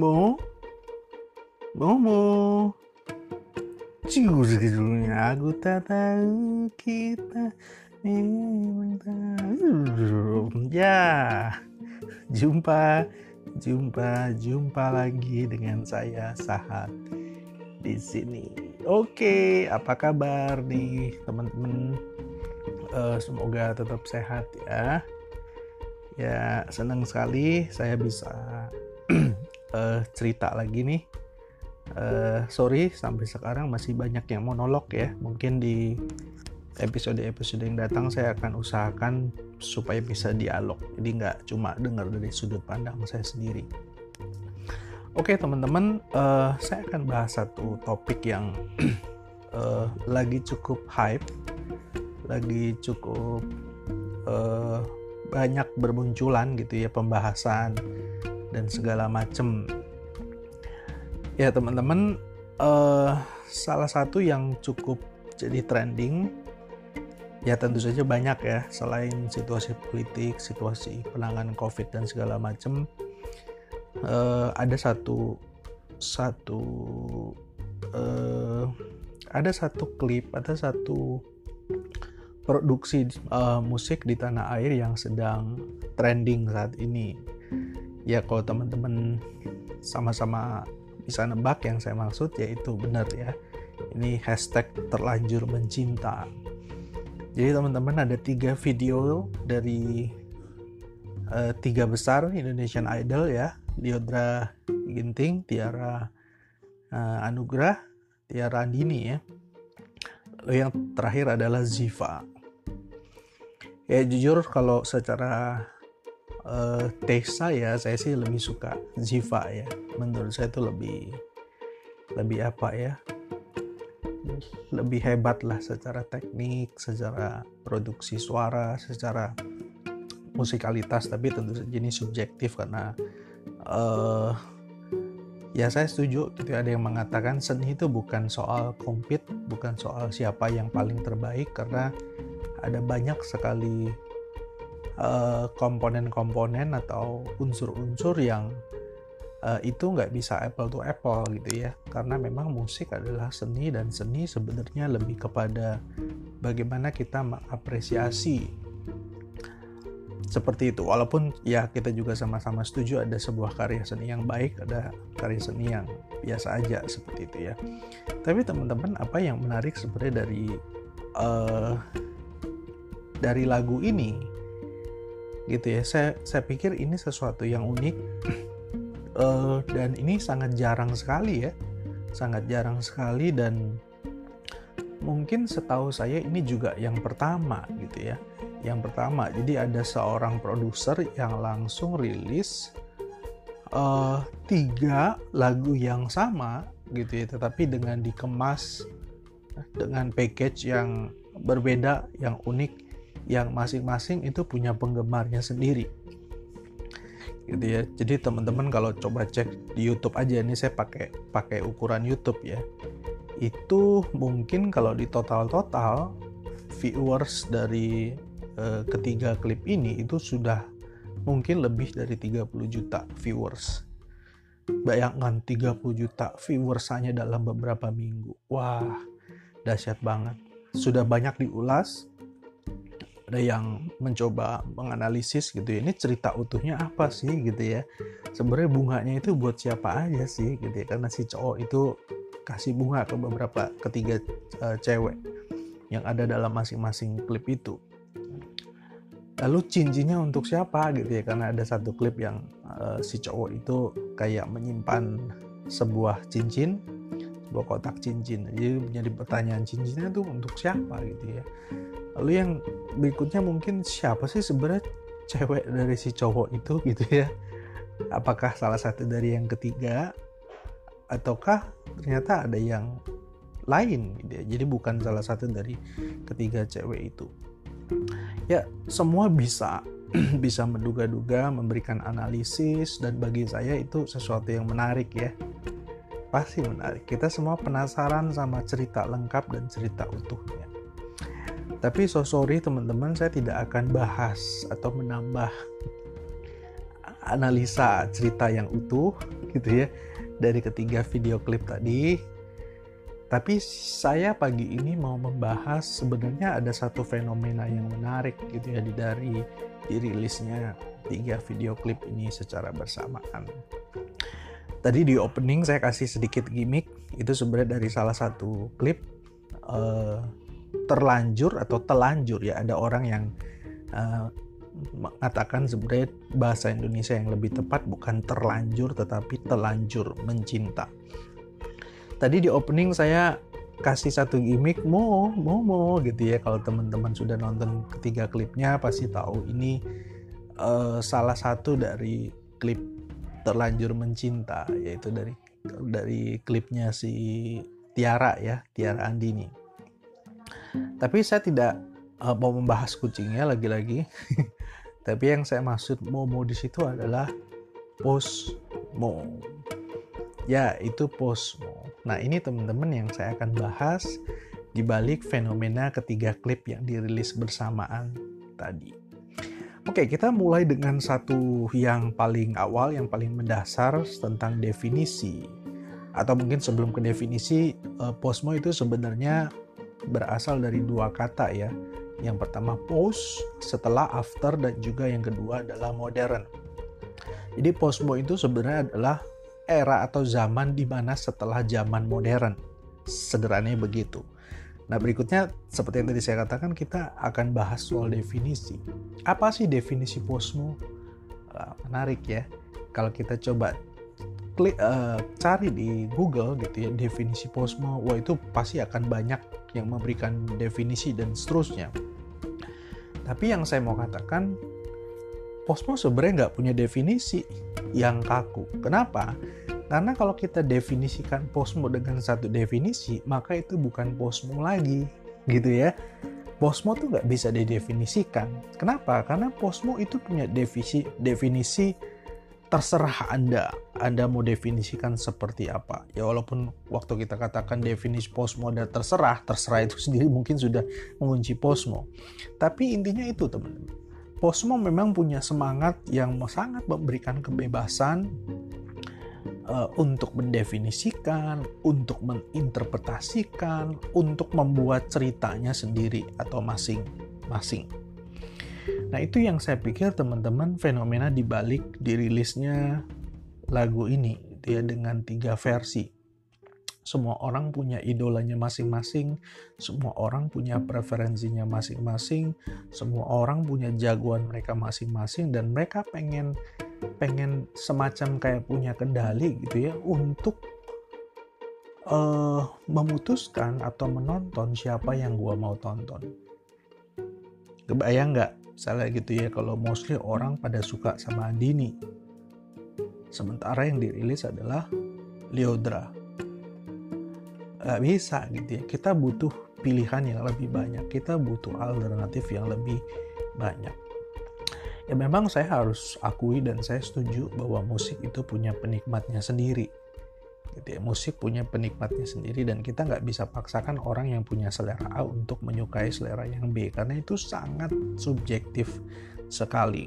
Mo? Momo? Jujurnya aku tak tahu kita memang. Ya, jumpa, jumpa, jumpa lagi dengan saya Sahat di sini. Oke, apa kabar nih teman-teman? Uh, semoga tetap sehat ya. Ya, senang sekali saya bisa uh, cerita lagi nih. Uh, sorry sampai sekarang masih banyak yang monolog ya. Mungkin di episode-episode yang datang saya akan usahakan supaya bisa dialog. Jadi nggak cuma dengar dari sudut pandang saya sendiri. Oke teman-teman uh, saya akan bahas satu topik yang uh, lagi cukup hype lagi cukup uh, banyak bermunculan gitu ya pembahasan dan segala macem. Ya teman-teman uh, salah satu yang cukup jadi trending ya tentu saja banyak ya selain situasi politik situasi penanganan covid dan segala macam uh, ada satu satu uh, ada satu klip ada satu produksi uh, musik di tanah air yang sedang trending saat ini ya kalau teman-teman sama-sama bisa nebak yang saya maksud yaitu benar ya. Ini hashtag terlanjur mencinta. Jadi teman-teman ada tiga video dari uh, tiga besar Indonesian Idol ya. Liodra Ginting Tiara uh, Anugrah Tiara Andini ya. Lalu yang terakhir adalah Ziva. Ya jujur kalau secara uh, taste saya saya sih lebih suka Ziva ya. Menurut saya itu lebih lebih apa ya? Lebih hebat lah secara teknik secara produksi suara secara musikalitas. Tapi tentu saja ini subjektif karena uh, ya saya setuju gitu ada yang mengatakan seni itu bukan soal compete bukan soal siapa yang paling terbaik. Karena ada banyak sekali komponen-komponen uh, atau unsur-unsur yang uh, itu nggak bisa apple to apple gitu ya. Karena memang musik adalah seni dan seni sebenarnya lebih kepada bagaimana kita mengapresiasi. Seperti itu. Walaupun ya kita juga sama-sama setuju ada sebuah karya seni yang baik ada karya seni yang biasa aja seperti itu ya. Tapi teman-teman apa yang menarik sebenarnya dari uh, dari lagu ini gitu ya. Saya saya pikir ini sesuatu yang unik. Uh, dan ini sangat jarang sekali ya. Sangat jarang sekali dan mungkin setahu saya ini juga yang pertama gitu ya. Yang pertama jadi ada seorang produser yang langsung rilis uh, tiga lagu yang sama gitu ya tetapi dengan dikemas dengan package yang berbeda yang unik yang masing-masing itu punya penggemarnya sendiri. Gitu ya. Jadi teman-teman kalau coba cek di YouTube aja ini saya pakai pakai ukuran YouTube ya. Itu mungkin kalau di total-total viewers dari uh, ketiga klip ini itu sudah mungkin lebih dari 30 juta viewers. Bayangkan 30 juta viewers hanya dalam beberapa minggu. Wah dahsyat banget. Sudah banyak diulas ada yang mencoba menganalisis gitu ya ini cerita utuhnya apa sih? gitu ya. Sebenarnya bunganya itu buat siapa aja sih gitu ya karena si cowok itu kasih bunga ke beberapa ketiga uh, cewek yang ada dalam masing-masing klip itu. Lalu cincinnya untuk siapa gitu ya karena ada satu klip yang uh, si cowok itu kayak menyimpan sebuah cincin sebuah kotak cincin. Jadi menjadi pertanyaan cincinnya itu untuk siapa gitu ya lalu yang berikutnya mungkin siapa sih sebenarnya cewek dari si cowok itu gitu ya? Apakah salah satu dari yang ketiga? Ataukah ternyata ada yang lain gitu ya? Jadi bukan salah satu dari ketiga cewek itu. Ya semua bisa. Bisa menduga-duga memberikan analisis dan bagi saya itu sesuatu yang menarik ya. Pasti menarik. Kita semua penasaran sama cerita lengkap dan cerita utuhnya tapi so sorry teman-teman saya tidak akan bahas atau menambah analisa cerita yang utuh gitu ya dari ketiga video klip tadi. Tapi saya pagi ini mau membahas sebenarnya ada satu fenomena yang menarik gitu ya dari dirilisnya tiga video klip ini secara bersamaan. Tadi di opening saya kasih sedikit gimmick itu sebenarnya dari salah satu klip uh, terlanjur atau telanjur ya ada orang yang uh, mengatakan sebenarnya bahasa Indonesia yang lebih tepat bukan terlanjur tetapi telanjur mencinta. Tadi di opening saya kasih satu gimmick mo mo mo gitu ya kalau teman-teman sudah nonton ketiga klipnya pasti tahu ini uh, salah satu dari klip terlanjur mencinta yaitu dari dari klipnya si Tiara ya Tiara Andini. Tapi saya tidak uh, mau membahas kucingnya lagi-lagi. Tapi yang saya maksud Momo di situ adalah Postmo. Ya, itu Postmo. Nah, ini teman-teman yang saya akan bahas di balik fenomena ketiga klip yang dirilis bersamaan tadi. Oke, kita mulai dengan satu yang paling awal, yang paling mendasar tentang definisi. Atau mungkin sebelum ke definisi, uh, Postmo itu sebenarnya berasal dari dua kata ya, yang pertama post, setelah after dan juga yang kedua adalah modern. Jadi postmo itu sebenarnya adalah era atau zaman di mana setelah zaman modern. Sederhananya begitu. Nah berikutnya seperti yang tadi saya katakan kita akan bahas soal definisi. Apa sih definisi postmo? Uh, menarik ya. Kalau kita coba klik uh, cari di Google gitu ya definisi postmo, wah itu pasti akan banyak yang memberikan definisi dan seterusnya. Tapi yang saya mau katakan, Postmo sebenarnya nggak punya definisi yang kaku. Kenapa? Karena kalau kita definisikan Postmo dengan satu definisi, maka itu bukan Postmo lagi, gitu ya. Postmo tuh nggak bisa didefinisikan. Kenapa? Karena Postmo itu punya definisi, definisi terserah Anda. Anda mau definisikan seperti apa. Ya walaupun waktu kita katakan definisi posmo dan terserah, terserah itu sendiri mungkin sudah mengunci posmo. Tapi intinya itu teman-teman. Posmo memang punya semangat yang sangat memberikan kebebasan uh, untuk mendefinisikan, untuk menginterpretasikan, untuk membuat ceritanya sendiri atau masing-masing. Nah itu yang saya pikir teman-teman fenomena dibalik dirilisnya lagu ini ya dengan tiga versi. Semua orang punya idolanya masing-masing, semua orang punya preferensinya masing-masing, semua orang punya jagoan mereka masing-masing dan mereka pengen pengen semacam kayak punya kendali gitu ya untuk uh, memutuskan atau menonton siapa yang gua mau tonton. Kebayang nggak Misalnya gitu ya, kalau mostly orang pada suka sama Andini. Sementara yang dirilis adalah Leodra. Gak bisa gitu ya, kita butuh pilihan yang lebih banyak. Kita butuh alternatif yang lebih banyak. Ya memang saya harus akui dan saya setuju bahwa musik itu punya penikmatnya sendiri gitu musik punya penikmatnya sendiri dan kita nggak bisa paksakan orang yang punya selera A untuk menyukai selera yang B karena itu sangat subjektif sekali.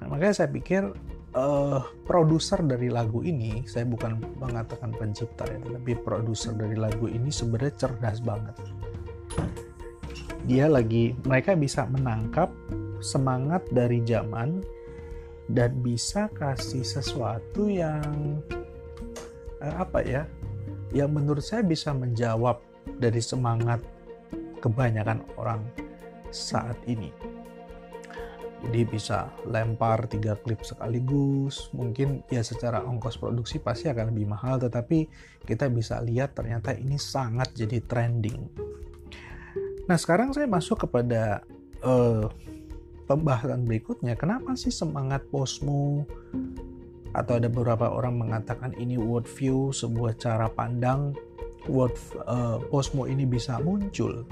Nah, makanya saya pikir uh, produser dari lagu ini saya bukan mengatakan pencipta ya tapi produser dari lagu ini sebenarnya cerdas banget. Dia lagi mereka bisa menangkap semangat dari zaman dan bisa kasih sesuatu yang apa ya yang menurut saya bisa menjawab dari semangat kebanyakan orang saat ini. Jadi bisa lempar tiga klip sekaligus, mungkin ya secara ongkos produksi pasti akan lebih mahal, tetapi kita bisa lihat ternyata ini sangat jadi trending. Nah sekarang saya masuk kepada uh, pembahasan berikutnya, kenapa sih semangat Posmo atau ada beberapa orang mengatakan ini world view sebuah cara pandang world uh, posmo ini bisa muncul.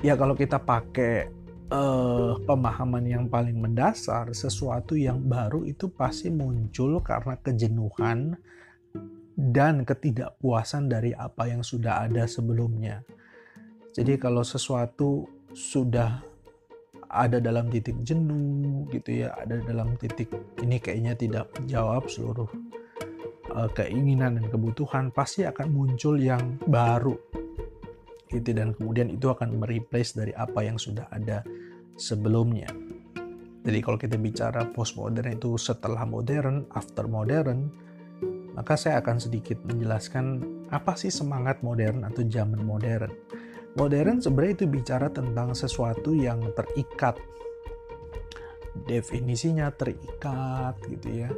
Ya kalau kita pakai uh, pemahaman yang paling mendasar sesuatu yang baru itu pasti muncul karena kejenuhan dan ketidakpuasan dari apa yang sudah ada sebelumnya. Jadi kalau sesuatu sudah ada dalam titik jenuh gitu ya ada dalam titik ini kayaknya tidak menjawab seluruh uh, keinginan dan kebutuhan pasti akan muncul yang baru gitu. Dan kemudian itu akan mereplace dari apa yang sudah ada sebelumnya. Jadi kalau kita bicara postmodern itu setelah modern after modern maka saya akan sedikit menjelaskan apa sih semangat modern atau zaman modern Modern sebenarnya itu bicara tentang sesuatu yang terikat. Definisinya terikat gitu ya.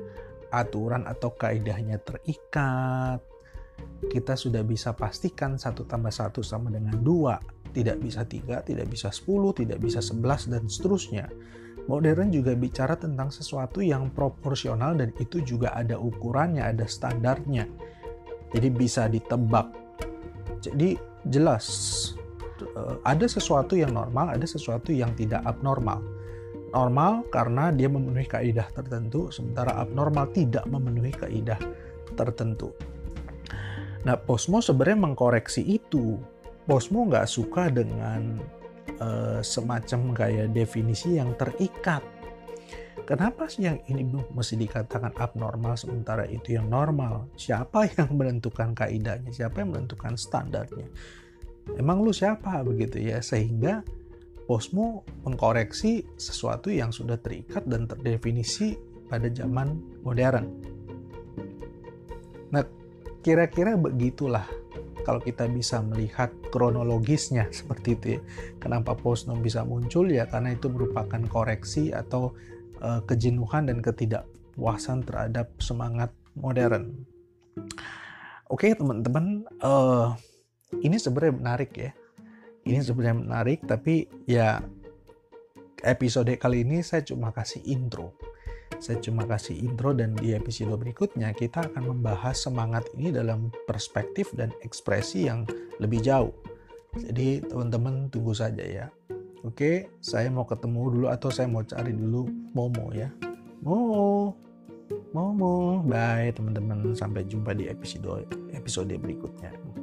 Aturan atau kaidahnya terikat. Kita sudah bisa pastikan satu tambah satu sama dengan dua. Tidak bisa tiga, tidak bisa sepuluh, tidak bisa sebelas, dan seterusnya. Modern juga bicara tentang sesuatu yang proporsional dan itu juga ada ukurannya, ada standarnya. Jadi bisa ditebak. Jadi jelas uh, ada sesuatu yang normal, ada sesuatu yang tidak abnormal. Normal karena dia memenuhi kaidah tertentu, sementara abnormal tidak memenuhi kaidah tertentu. Nah, Posmo sebenarnya mengkoreksi itu. Posmo nggak suka dengan uh, semacam kayak definisi yang terikat. Kenapa sih yang ini mesti dikatakan abnormal sementara itu yang normal? Siapa yang menentukan kaidahnya? Siapa yang menentukan standarnya? Emang lu siapa begitu ya sehingga Posmo mengkoreksi sesuatu yang sudah terikat dan terdefinisi pada zaman modern. Nah, kira-kira begitulah kalau kita bisa melihat kronologisnya seperti itu ya. Kenapa Posmo bisa muncul ya karena itu merupakan koreksi atau uh, kejenuhan dan ketidakpuasan terhadap semangat modern. Oke, teman-teman, uh, ini sebenarnya menarik ya. Ini sebenarnya menarik, tapi ya episode kali ini saya cuma kasih intro. Saya cuma kasih intro dan di episode berikutnya kita akan membahas semangat ini dalam perspektif dan ekspresi yang lebih jauh. Jadi teman-teman tunggu saja ya. Oke, saya mau ketemu dulu atau saya mau cari dulu Momo ya. Momo. Momo. Bye teman-teman, sampai jumpa di episode episode berikutnya.